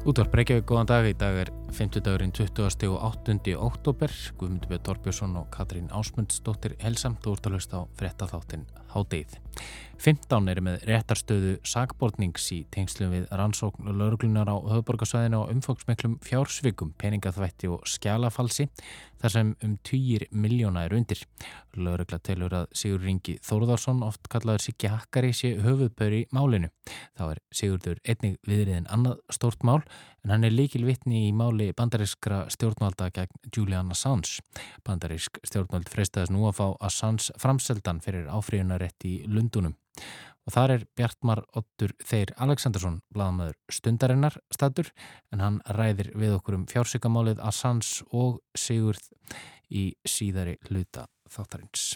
Útvar Breykjavík, góðan dag. Í dag er 50 dagurinn 20. og 8. oktober. Guðmundur Björn Torbjörnsson og Katrín Ásmundsdóttir helsamt og úrtal höst á frettatháttin Hádeið. 15 er með réttarstöðu sagbortnings í tengslum við rannsókn og lauruglunar á höfuborgarsvæðinu og umfóksmeklum fjársvikum, peningaþvætti og skjálafalsi þar sem um 20 miljóna er undir. Laurugla telur að Sigur Ringi Þórðarsson oft kallaður Siggi Hakkari sé höfuðböri málinu. Þá er Sigurður einnig viðriðin annað stórt mál en hann er líkil vittni í máli bandarískra stjórnvalda gegn Julian Assange. Bandarísk stjórnvald freystaðis nú að fá Assange framseldan fyrir áfríðunarétt í Lundunum. Og þar er Bjartmar Ottur Þeir Aleksandarsson, bladamöður stundarinnar statur, en hann ræðir við okkur um fjársökamálið Assange og Sigurð í síðari hluta þáttarins.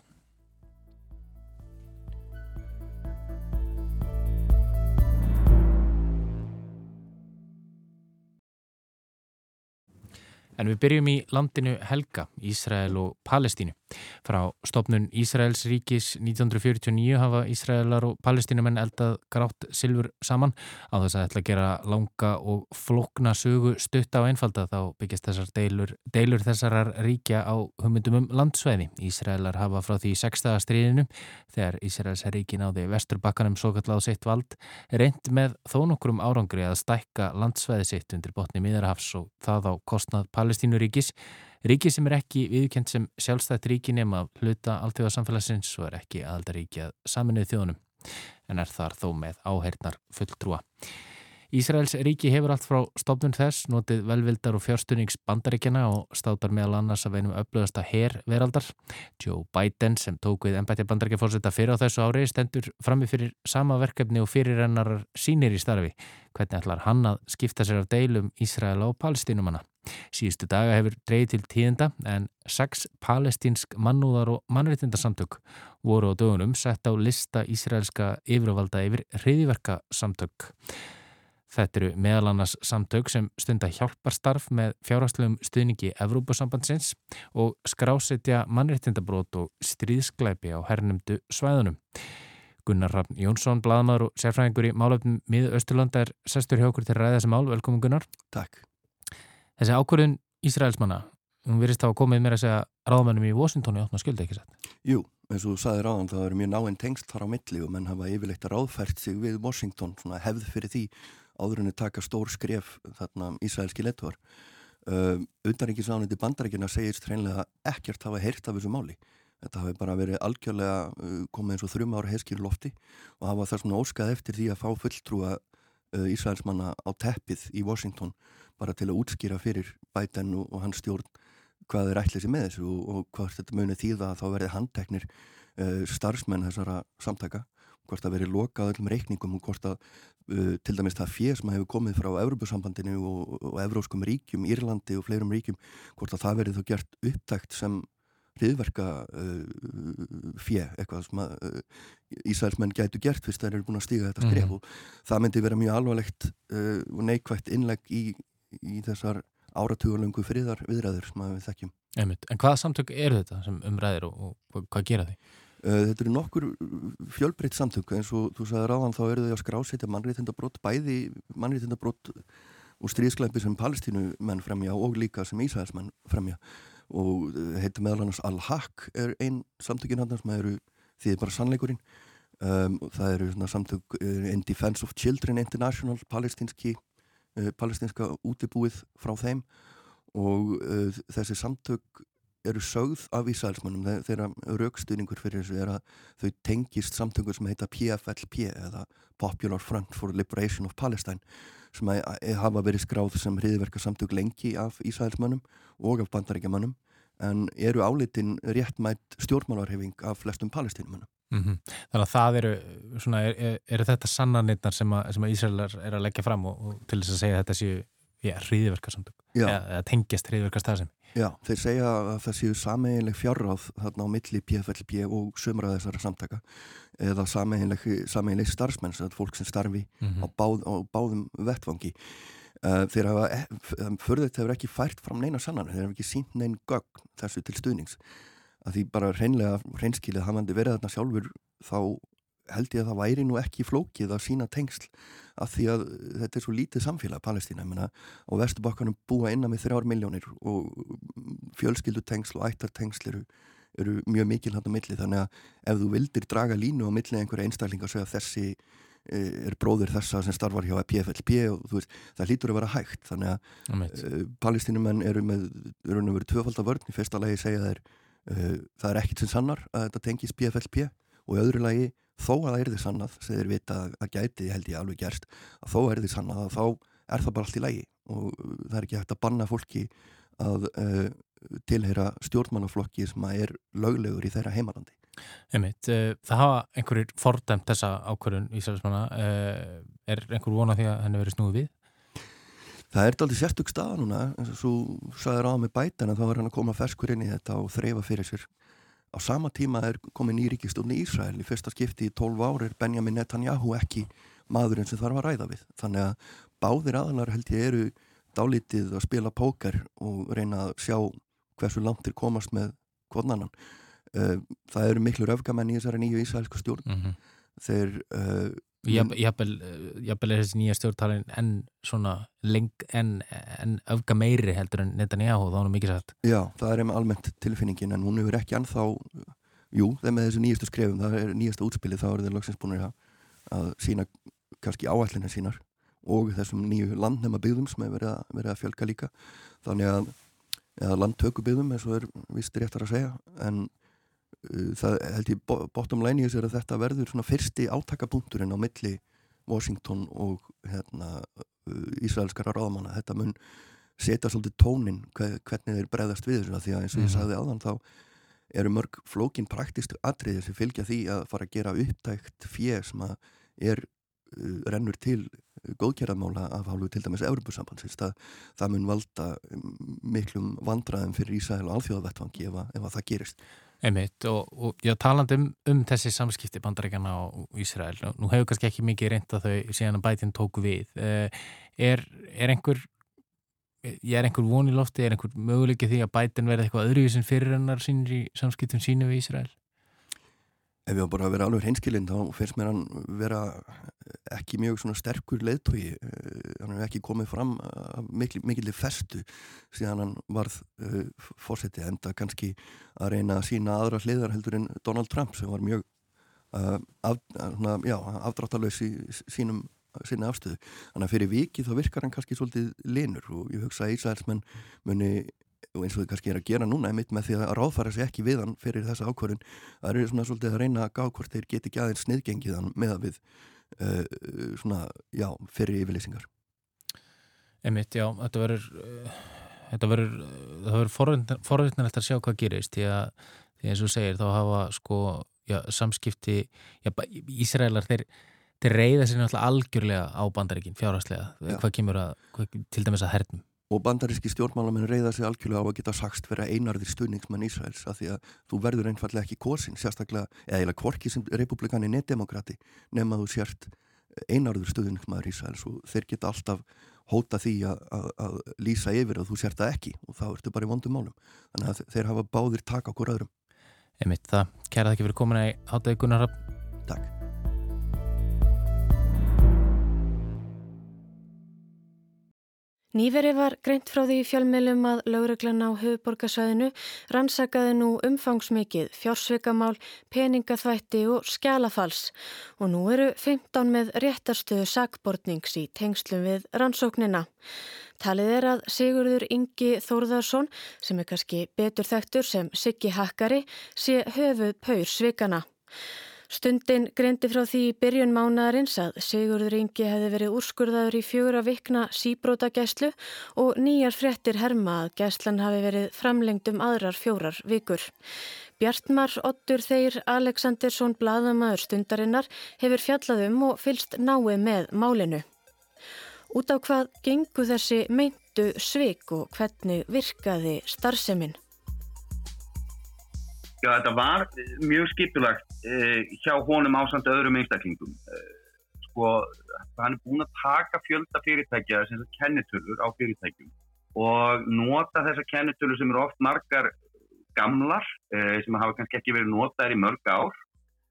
En við byrjum í landinu Helga, Ísrael og Palestínu. Frá stopnun Ísraels ríkis 1949 hafa Ísraelar og palestínumenn eldað grátt silfur saman á þess að ætla að gera langa og flokna sögu stutta og einfalda þá byggjast þessar deilur, deilur þessarar ríkja á humundum um landsveði. Ísraelar hafa frá því sextaða stríðinu þegar Ísraels ríki náði vesturbakkanum svo kallað sitt vald reynd með þó nokkrum árangri að stækka landsveði sitt undir botni miðarhafs og það á kostnað Palestínuríkis Ríki sem er ekki viðkjent sem sjálfstætt ríki nema hluta alltjóðarsamfélagsins og er ekki aðaldaríki að saminuð þjóðunum en er þar þó með áheirnar fulltrúa. Ísraels ríki hefur allt frá stofnun þess, notið velvildar og fjárstunings bandaríkjana og státar meðal annars að veinum upplöðasta herr veraldar. Joe Biden sem tók við ennbætti bandaríkjafórsetta fyrir á þessu ári stendur frammi fyrir sama verkefni og fyrir hennar sínir í starfi. Hvernig ætlar hann að skipta sér af deilum Ísraela og palestínumanna? Síðustu daga hefur dreyið til tíðenda en sex palestínsk mannúðar og mannreitindarsamtök voru á dögunum sett á lista Ísraelska yfirvalda yfir hriðiverka samtök. Þetta eru meðal annars samtök sem stunda hjálparstarf með fjárháslegum stuðningi Evrópasambandsins og skrásetja mannreittindabrót og stríðsklæpi á hernumdu svæðunum. Gunnar Rafn Jónsson, bladamæður og sérfræðingur í málöfnum miða Östurlanda er sestur hjá okkur til að ræða þessi mál. Velkomin Gunnar. Takk. Þessi ákvörðun Ísraelsmanna, hún virðist þá að komið mér að segja ráðmennum í Washingtoni átna skölda ekki sett. Jú, eins og þú sagði ráðan, það eru mjög náinn tengst þar á milli og menn hafa yfirleitt ráðfært sig við Washington, svona hefð fyrir því áður en að taka stór skref þarna Ísraelski lettvar. Uh, Utanríkisánandi bandarækina segist hreinlega ekkert hafa heyrt af þessu máli. Þetta hafi bara verið algjörlega uh, komið eins og þrjum ára heiskir lofti og hafa þess að óskað eftir því að fá fulltrúa uh, Ísraelsmanna á teppið í Washington bara til að útskýra fyrir Biden og, og hans stjórn hvað er ætlið sér með þessu og, og hvað þetta munið þýða að þá verði handteknir uh, starfsmenn þessara samtaka hvort að veri lokað öllum reikningum og hvort að uh, til dæmis það fér sem hefur komið frá Európusambandinu og, og Evróskum ríkjum, Írlandi og fleirum ríkjum hvort að það verið þá gert upptækt sem hriðverka uh, fjö, eitthvað sem að uh, Ísælsmenn gætu gert fyrst þeir eru búin að stíga þetta skref mm og það myndi vera mjög alvarlegt uh, og neikvægt innlegg í, í þessar áratugurlöngu friðar viðræður sem við þekkjum. Einmitt. En hvaða samtök eru þetta sem umræðir og, og hvað gera því? Uh, þetta eru nokkur fjölbreytt samtök. Eins og þú sagði ráðan þá eru þau að skrásetja mannréttindabrótt, bæði mannréttindabrótt og stríðskleipi sem palestínu menn fremja og líka sem Ísælsmenn fremja. Og uh, heitir meðal annars Al-Haq er einn samtökin hann sem eru því bara sannleikurinn. Um, það eru samtök uh, In Defense of Children International palestinski uh, palestinska útibúið frá þeim. Og uh, þessi samtök eru sögð af Ísælsmannum þeirra raukstuðningur fyrir þessu er að þau tengist samtökur sem heita PFLP eða Popular Front for Liberation of Palestine sem hafa verið skráð sem hriðverka samtök lengi af Ísælsmannum og af bandaríkjamannum en eru álitin réttmætt stjórnmálarhefing af flestum palestínumannum. Mm -hmm. Þannig að það eru, svona, er, er, eru þetta sannanirnar sem að, að Ísælar er að leggja fram og, og til þess að segja að þetta séu Já, hriðverkarsamtök, eða tengjast hriðverkarstafsemi. Já, þeir segja að það séu sameiginleg fjárráð þarna á milli PFLP og sömra þessara samtaka eða sameiginleg starfsmenn, fólk sem starfi mm -hmm. á, báð, á báðum vettvangi. Uh, þeir hafa, e, fyrir þetta hefur ekki fært fram neina sannan, þeir hafa ekki sínt neinn gögn þessu til stuðnings. Að því bara reynlega, reynskilið hafandi verið þarna sjálfur þá held ég að það væri nú ekki flókið að sína tengsl af því að þetta er svo lítið samfélag Palestína, ég menna á Vesturbakkanum búa innan með þrjár miljónir og fjölskyldutengsl og ættartengsl eru, eru mjög mikil hann á milli. Þannig að ef þú vildir draga línu á milli einhverja einstaklinga og segja að þessi e, er bróður þessa sem starfar hjá PFLP og þú veist, það lítur að vera hægt. Þannig að uh, palestínumenn eru með, eru nú verið tvöfaldavörn í fyrsta lagi segja þeir uh, það er ekkit sem sannar að þetta tengis PFLP og í öðru lagi þó að það er því sannað, þeir vita að gæti held ég alveg gerst, að þó er því sannað að þá er það bara allt í lægi og það er ekki hægt að banna fólki að uh, tilheyra stjórnmannaflokki sem er löglegur í þeirra heimalandi. Einmitt, uh, það hafa einhverjir fordæmt þessa ákvörðun Ísraelsmanna, uh, er einhver vona því að henni verið snúið við? Það er aldrei sérstök staða núna, eins og svo sagði ráð með bætan að þá er hann að koma ferskur inn í þetta og þreyfa fyrir sér Á sama tíma er komin í ríkistofni Ísrael í fyrsta skipti í 12 ári er Benjamin Netanyahu ekki maðurinn sem þarf að ræða við. Þannig að báðir aðalar held ég eru dálítið að spila póker og reyna að sjá hversu langt þeir komast með kvotnannan. Eh, það eru miklu röfgamenn í þessari nýju ísraelsku stjórn. Mm -hmm. Þeir uh, Jafnvel er þessi nýja stjórntalin en svona leng en, en öfga meiri heldur en Netanyahu þá er hann mikið sætt. Já, það er almennt tilfinningin en hún hefur ekki anþá jú, þegar með þessu nýjastu skrefum það er nýjasta útspili, þá er það loksins búin að sína kannski áallina sínar og þessum nýju landnema byggðum sem hefur verið að, verið að fjölga líka þannig að, að landtöku byggðum eins og er vist réttar að segja en það held ég bottom line í þessu er að þetta verður svona fyrsti átakapunkturinn á milli Washington og hérna, uh, Ísraelskara ráðamanna. Þetta mun setja svolítið tónin hvernig þeir breyðast við þessu því að eins og ég mhm. sagði áðan þá eru mörg flókin praktistu atriði sem fylgja því að fara að gera upptækt fér sem að er uh, rennur til góðkjæraðmála af hálfu til dæmis Európusambansins það, það mun valda miklum vandraðum fyrir Ísrael og alþjóðavettvangi ef, ef að það gerist Einmitt og, og já, talandi um, um þessi samskipti bandarækjana og Ísrael, nú hefur kannski ekki mikið reynda þau síðan að bætinn tóku við. Eh, er, er einhver, ég er einhver von í lofti, er einhver möguleikið því að bætinn verði eitthvað öðruvísin fyrir hennar sínir í samskiptum sínu við Ísrael? Ef við á bara að vera alveg hreinskilinn þá fyrst mér hann vera ekki mjög sterkur leðtogi eh, hann hefur ekki komið fram mikil, mikillir festu síðan hann varð uh, fórsetið enda kannski að reyna að sína aðra hliðar heldur en Donald Trump sem var mjög uh, af, afdráttalös í sínum sinna afstöðu. Þannig að fyrir viki þá virkar hann kannski svolítið linur og ég hugsa að Ísælsmenn muni og eins og þið kannski er að gera núna einmitt með því að ráðfæra sér ekki við hann fyrir þessa ákvörðun það eru svona svolítið að reyna að gá hvort þeir geti ekki aðeins sniðgengiðan með að við uh, svona, já, fyrir yfirlýsingar. Einmitt, já, þetta verður uh, þetta verður, það verður forvittnilegt að sjá hvað gerist því að, því eins og segir, þá hafa sko, já, samskipti já, Ísraelar, þeir þeir reyða sér náttúrulega algjörlega á bandaríkin fjárhastlega, hvað kemur að hvað, til dæmis að hernum og bandaríski stjórnmálamenn reyða sig algjörlega á að geta sagst vera einarðir stuðningsmann Ísraels af því að þú verður einfallega ekki kosin sérstaklega, eða eiginlega kvorki sem republikani neddemokrati nema þú sért einarður stuðningsmann Ísraels og þeir geta alltaf hóta því að, að, að lýsa yfir að þú sért það ekki og þá ertu bara í vondum málum. Þannig að þeir hafa báðir taka okkur öðrum. Emit, það. Kærað ekki fyrir komin að hátaði Gunnar Takk Nýveri var greint frá því fjölmiðlum að lauruglan á höfuborgarsvæðinu rannsakaði nú umfangsmikið, fjársveikamál, peningaþvætti og skjálafals og nú eru 15 með réttarstöðu sakbortnings í tengslum við rannsóknina. Talið er að Sigurður Ingi Þórðarsson, sem er kannski betur þekktur sem Siggi Hakkari, sé höfuð paur svikana. Stundin greindi frá því í byrjun mánadarins að Sigurður Ingi hefði verið úrskurðaður í fjögur að vikna síbróta gæslu og nýjar frettir herma að gæslan hafi verið framlengt um aðrar fjórar vikur. Bjartmar Ottur Þeir Aleksandersson Bladamaður stundarinnar hefur fjallaðum og fylst nái með málinu. Út á hvað gengu þessi meintu svik og hvernig virkaði starfseminn? Já, þetta var mjög skipulagt hjá honum ásand öðrum einstaklingum. Eh, sko, hann er búin að taka fjölda fyrirtækja, sem er kennitölur á fyrirtækjum og nota þessar kennitölur sem eru oft margar gamlar, eh, sem hafa kannski ekki verið notaðir í mörg ár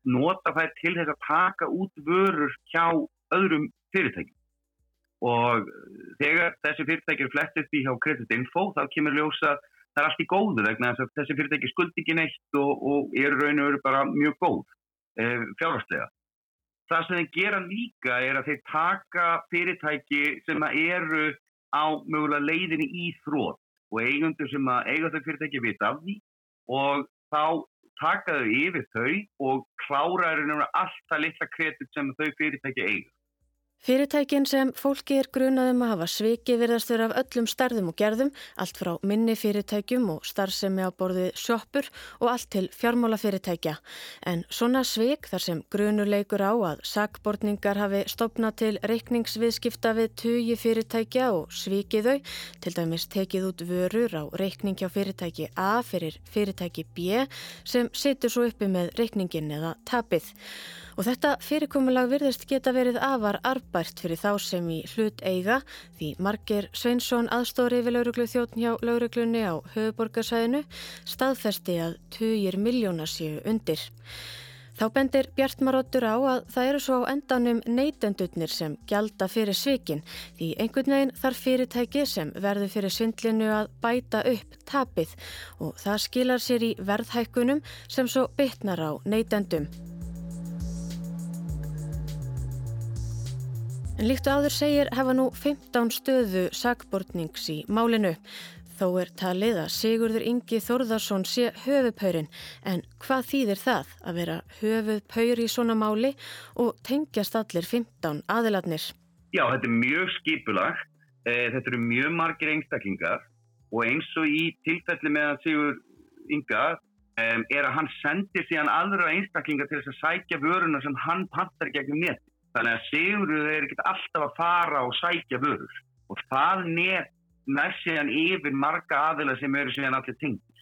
nota það til þess að taka út vörur hjá öðrum fyrirtækjum. Og þegar þessi fyrirtækjur flettist í hjá Credit Info þá kemur ljósa það er allt í góðu vegna þess að þessi fyrirtæki skuldi ekki neitt og, og eru raun og veru bara mjög góð e, fjárhastlega. Það sem þeir gera líka er að þeir taka fyrirtæki sem eru á mögulega leiðinni í þrótt og eigundur sem að eiga þau fyrirtæki vita af því og þá taka þau yfir þau og klára allt það litla kredit sem þau fyrirtæki eiga. Fyrirtækin sem fólki er grunaðum að hafa sviki virðast vera af öllum starðum og gerðum, allt frá minni fyrirtækjum og starfsemi á borðið sjóppur og allt til fjármálafyrirtækja. En svona svik þar sem grunuleikur á að sakbortningar hafi stopnað til reikningsviðskipta við tugi fyrirtækja og svikið þau, til dæmis tekið út vörur á reikning hjá fyrirtæki A fyrir fyrirtæki B sem situr svo uppi með reikningin eða tapið. Og þetta fyrirkomulag virðist geta verið afar arbært fyrir þá sem í hlut eiga því Marger Sveinsson aðstóri við lauruglu þjóttn hjá lauruglunni á höfuborgarsæðinu staðfesti að 20 miljóna séu undir. Þá bendir Bjartmaróttur á að það eru svo endanum neytendurnir sem gjalda fyrir svikin því einhvern veginn þarf fyrirtæki sem verður fyrir svindlinu að bæta upp tapið og það skilar sér í verðhækkunum sem svo bytnar á neytendum. En líkt og áður segir hefa nú 15 stöðu sagbortnings í málinu. Þó er talið að Sigurður Ingi Þórðarsson sé höfupöyrin en hvað þýðir það að vera höfupöyri í svona máli og tengjast allir 15 aðiladnir? Já, þetta er mjög skipulagt, eh, þetta eru mjög margir einstaklingar og eins og í tilfelli með að Sigur Inga um, er að hann sendir síðan aðra einstaklingar til þess að sækja vöruna sem hann pantar gegnum neti. Þannig að Sigurður er ekkert alltaf að fara og sækja vörur og það nefn síðan yfir marga aðila sem eru síðan allir tengir.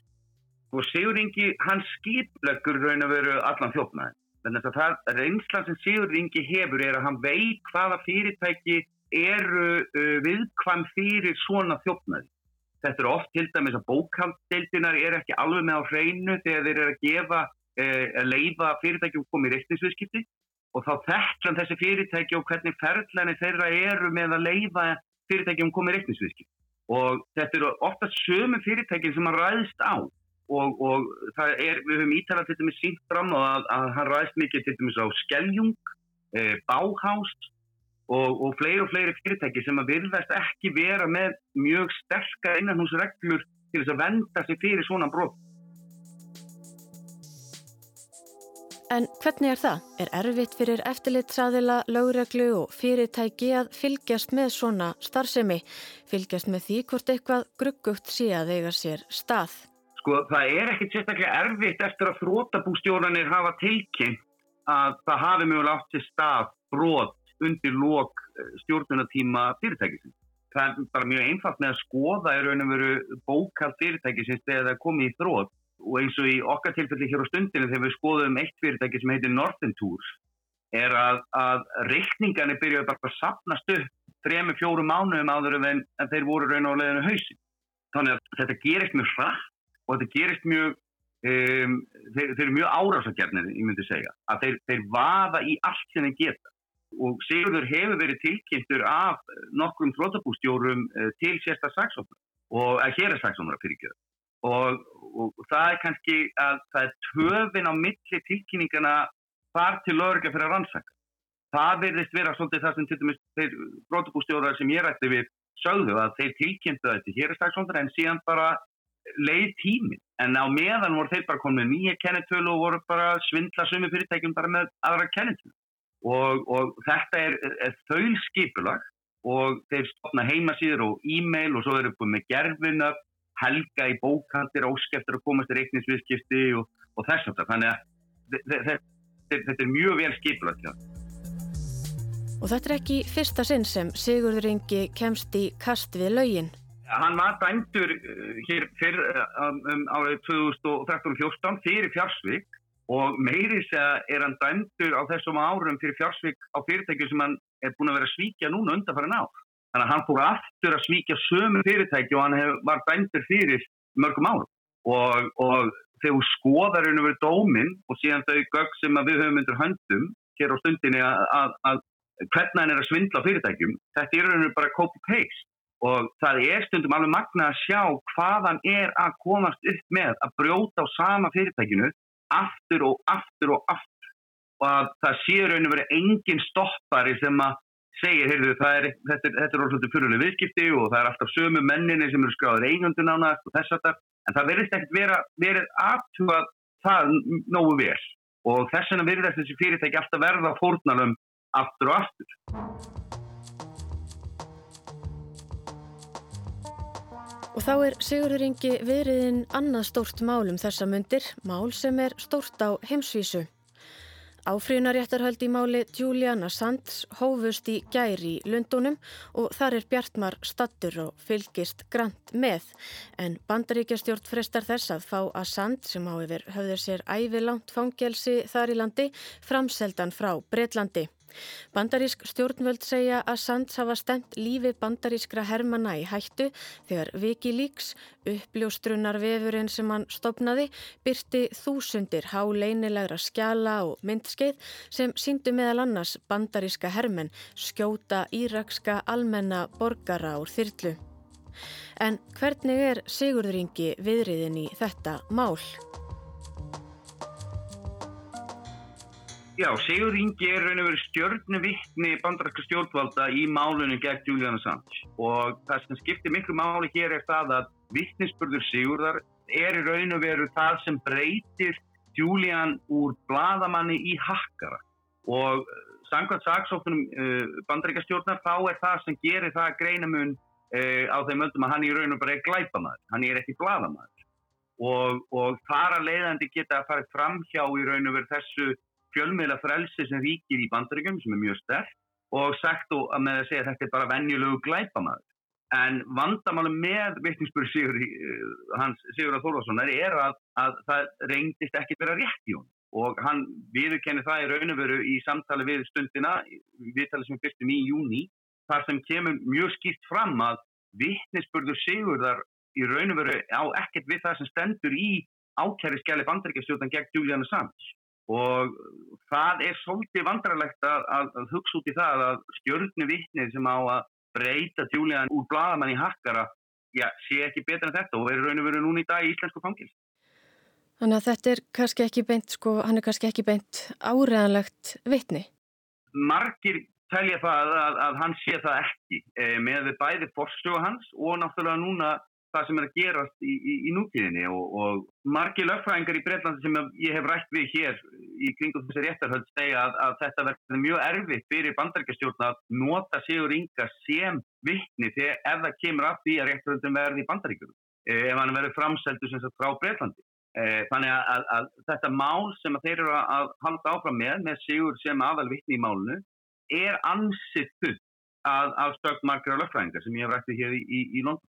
Og Sigurðingi, hann skipleggur raun að veru allan þjófnaði. Þannig að það reynslan sem Sigurðingi hefur er að hann veit hvaða fyrirtæki eru uh, viðkvæm fyrir svona þjófnaði. Þetta er oft til dæmis að bókalddeildinar er ekki alveg með á hreinu þegar þeir eru að gefa, uh, að leifa fyrirtæki og komið í reiktinsviðskipti og þá þekklan þessi fyrirtæki og hvernig ferðlani þeirra eru með að leiða fyrirtæki um komið reiknisviski og þetta eru ofta sömu fyrirtækin sem hann ræðist á. Og, og er, við höfum ítalað til dæmis sínt fram og að, að hann ræðist mikið til dæmis á Skeljung, e, Báhást og, og fleiri og fleiri fyrirtæki sem að virðast ekki vera með mjög sterkar innanhúsreglur til þess að venda sig fyrir svona brot En hvernig er það? Er erfitt fyrir eftirlitsaðila, lögreglu og fyrirtæki að fylgjast með svona starfsemi? Fylgjast með því hvort eitthvað gruggugt sé að eiga sér stað? Sko það er ekkert sérstaklega erfitt eftir að þrótabústjóranir hafa tilkynnt að það hafi mjög átt til stað brot undir lok eh, stjórnunatíma fyrirtækisins. Það er bara mjög einfalt með að skoða er raun og veru bókald fyrirtækisins þegar það komi í þrótt og eins og í okkar tilfelli hér á stundinu þegar við skoðum eitt fyrirtæki sem heitir Northern Tours er að, að reikningarnir byrjuði bara að sapnast upp þrejum, fjóru mánuðum áður en, þeir voru raun og leðinu hausin. Þannig að þetta gerist mjög hratt og þetta gerist mjög, um, þeir, þeir eru mjög árásagjarnir, ég myndi segja, að þeir, þeir vaða í allt sem þeir geta. Og Sigurður hefur verið tilkynntur af nokkrum flotabústjórum uh, til sérstaklega saksóknar og að hér er saksóknar fyrir ekki og, og það er kannski að það er töfin á milli tilkynningana þar til lögurlega fyrir að rannsaka. Það verðist vera svolítið það sem til dæmis þeir brótubústjóðar sem ég rætti við sögðu að þeir tilkynntu þetta hér er stakksvondar en síðan bara leið tímin. En á meðan voru þeir bara komið nýja kennetölu og voru bara svindla sumi fyrirtækjum bara með aðra kennetölu. Og, og þetta er, er þaul skipulag og þeir stopna heimasýður og e-mail og svo eru búin með gerfinöpp helga í bókandir óskeftur að komast í reikningsviðskipti og, og þess það. Þannig að þetta er mjög vel skipilagt. Og þetta er ekki fyrsta sinn sem Sigurður Ingi kemst í kast við laugin. Hann var dæmdur uh, hér fyrr um, um árið 2013-14 fyrir fjársvík og meiri er hann dæmdur á þessum árum fyrir fjársvík á fyrirtækju sem hann er búin að vera svíkja núna undanfæra ná. Þannig að hann fór aftur að svíkja sömu fyrirtæki og hann hef, var bændur fyrir mörgum árum. Og, og þegar þú skoðar einu verið dómin og síðan þau gögg sem við höfum undir höndum hér á stundinni að, að, að hvernig hann er að svindla fyrirtækjum, þetta er einu bara copy-paste og það er stundum alveg magna að sjá hvað hann er að komast upp með að brjóta á sama fyrirtækinu aftur og aftur og aftur og að það séur einu verið engin stoppari sem að segir, heyrðu, er, þetta er, er orðsvöldu fyrirlega viðskipti og það er alltaf sömu menninni sem eru skráður eigundur nánast og þess að það, en það verðist ekkert vera, verið aðtúað það nógu vel og þess vegna verður þessi fyrirtæki alltaf verða fórnalum aftur og aftur. Og þá er Sigurður Ingi viðriðin annað stórt mál um þessa myndir, mál sem er stórt á heimsvísu. Áfríunaréttarhöldi í máli Juliana Sands hófust í gæri í Lundunum og þar er Bjartmar stattur og fylgist grant með. En bandaríkjastjórn frestar þess að fá að Sand sem á yfir höfður sér ævilangt fangelsi þar í landi framseldan frá Breitlandi. Bandarísk stjórnvöld segja að Sands hafa stemt lífi bandarískra hermana í hættu þegar Wikileaks, uppljóstrunar vefurinn sem hann stopnaði, byrti þúsundir háleinilegra skjala og myndskeið sem síndu meðal annars bandaríska hermen skjóta írakska almenna borgara úr þyrlu. En hvernig er Sigurðuringi viðriðin í þetta mál? Já, Sigur Ingi er raun og verið stjórnuvittni bandarækka stjórnvalda í málunum gegn Julian Assange. Og það sem skiptir miklu máli hér er það að vittnisspörður Sigurðar er í raun og verið það sem breytir Julian úr bladamanni í hakkara. Og eh, samkvæmt saksóknum eh, bandarækka stjórnar þá er það sem gerir það greinamun uh, á þeim öllum að hann í raun og bara er glæpamaður, hann er ekki bladamaður og, og þar að leiðandi geta að fara fram hjá í raun og verið þessu fjölmiðla frelsi sem ríkir í bandaríkjum sem er mjög sterk og sagt og með að segja að þetta er bara vennjulegu glæpamaður. En vandamálum með vittningsbúri Sigur, hans Sigur Þórvarssonar er að, að það reyndist ekki vera rétt í hún og hann viðurkenni það í raun og veru í samtali við stundina, viðtali sem fyrstum í júni, þar sem kemur mjög skýrt fram að vittnisspurður Sigurðar í raun og veru á ekkert við það sem stendur í ákæri skjali bandaríkjastjóðan gegn Julian Assange og það er svolítið vandrarlegt að, að, að hugsa út í það að stjórnu vittnið sem á að breyta tjúlegan úr bladamann í hakkara já, sé ekki betur en þetta og er raun og veru núna í dag í íslensku fangil Þannig að þetta er kannski ekki beint sko, hann er kannski ekki beint áreðanlegt vittni Margir telja það að, að hann sé það ekki e, með bæði forsjóða hans og náttúrulega núna það sem er að gerast í, í, í nútíðinni. Og, og margi lögfræðingar í Breitlandi sem ég hef rætt við hér í kringum þessi réttarhöld segja að, að þetta verður mjög erfitt fyrir bandarækjastjórn að nota Sigur Inga sem vittni þegar ef það kemur af því að réttarhöldum verði í bandarækjum eh, ef hann verður framseldu sem sagt frá Breitlandi eh, þannig að, að þetta mál sem þeir eru að halda áfram með með Sigur sem aðal vittni í málunu er ansittu að stökk margra lögfræðingar sem ég hef rættið hér í, í, í London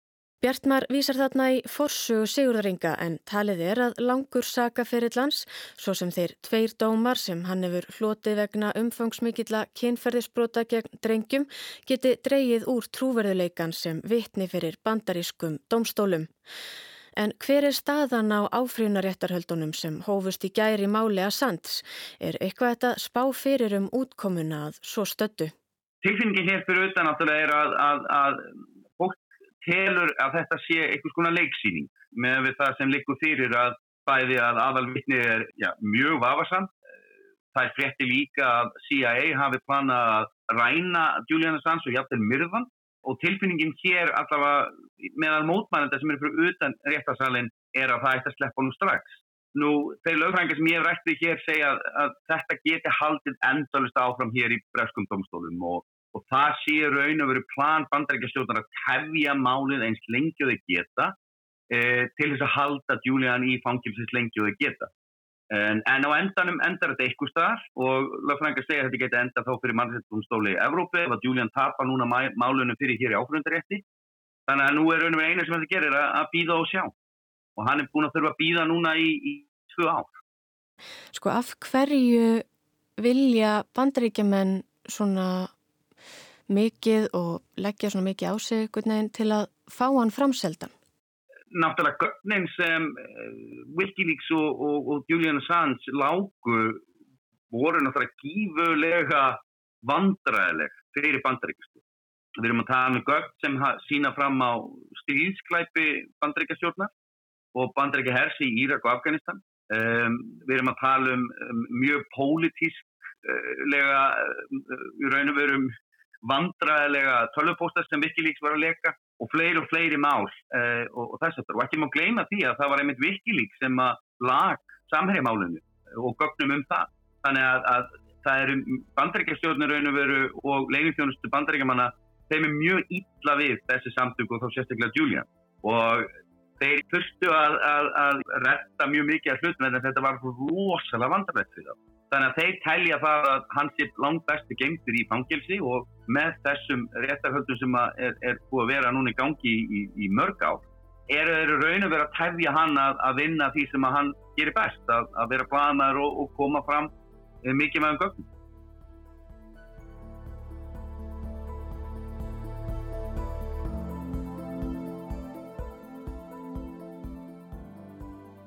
Bjartmar vísar þarna í forsugu Sigurðaringa en talið er að langur sakaferillans, svo sem þeir tveir dómar sem hann hefur hlotið vegna umfangsmikilla kynferðisbrota gegn drengjum, geti dreyið úr trúverðuleikan sem vitni fyrir bandarískum domstólum. En hver er staðan á áfríunaréttarhöldunum sem hófust í gæri máli að sands? Er eitthvað þetta spá fyrir um útkomuna að svo stöttu? Tilfinningin hér fyrir utan náttúrulega er að, að, að telur að þetta sé einhvers konar leiksýning með það sem likur fyrir að bæði að aðalvittni er já, mjög vafasamt. Það er frétti líka að CIA hafi planað að ræna Julian Assange og hjálpa myrðan og tilfinningin hér allavega meðal mótmælenda sem eru fyrir utan réttarsalinn er að það ætti að sleppa nú strax. Nú, þeir lögfrængar sem ég hef rættið hér segja að, að þetta geti haldið endalist áfram hér í breskum domstólum og og það sé raun og veru plan bandarækjastjóðan að tefja málið eins lengi og þau geta e, til þess að halda Julian í fangilsins lengi og þau geta. En, en á endanum endar þetta eitthvað starf og lögfræðingar segja að þetta geta enda þá fyrir mannsettumstóli í Evrópi ef að Julian tapar núna málunum fyrir hér í áhrundarétti. Þannig að nú er raun og veru eina sem þetta gerir að, að býða og sjá. Og hann er búin að þurfa að býða núna í, í tvö ár. Sko af hverju vilja bandaríkjaman svona mikið og leggja svona mikið á sig til að fá hann framseldan? náttúrulega gögnin sem Wikileaks og, og, og Julian Assange lágu voru náttúrulega gífulega vandræðileg fyrir bandaríkjastu. Við erum að tala um gögn sem sína fram á stílsklæpi bandaríkjastjórnar og bandaríkja hersi í Írak og Afganistan. Um, við erum að tala um, um mjög pólitísklega uh, í raun og verum vandræðilega tölvupóstar sem Wikileaks var að leka og fleiri og fleiri mál uh, og, og þess aftur. Og ekki má gleyma því að það var einmitt Wikileaks sem að lag samhægmálinu og gögnum um það. Þannig að, að það eru bandaríkjastjórnir raun og veru og leginþjónustu bandaríkjamanna þeim er mjög ítla við þessi samtöku og þá sérstaklega Julian og þeir fyrstu að, að, að retta mjög mikið af hlutum en þetta var rosalega vandarlegt fyrir það. Þannig að þeir telja það að hans er langt bestu gengtur í fangilsi og með þessum réttarhöldum sem er, er búið að vera núna í gangi í, í, mörg ár eru þeir raun að vera að tefja hann að, að vinna því sem hann gerir best, að vera planar og, og koma fram Eh, mikið með um gögnum.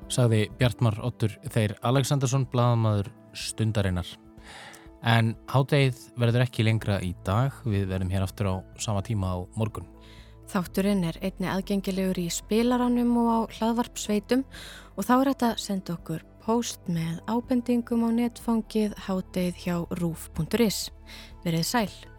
Sagði Bjartmar Ottur þeir Aleksandarsson, bladamadur stundarinnar. En hádegið verður ekki lengra í dag, við verðum hér aftur á sama tíma á morgun. Þátturinn er einni aðgengilegur í spilaranum og á hlaðvarpsveitum og þá er þetta að senda okkur post með ábendingum á netfangið hátdeið hjá rúf.is. Verið sæl!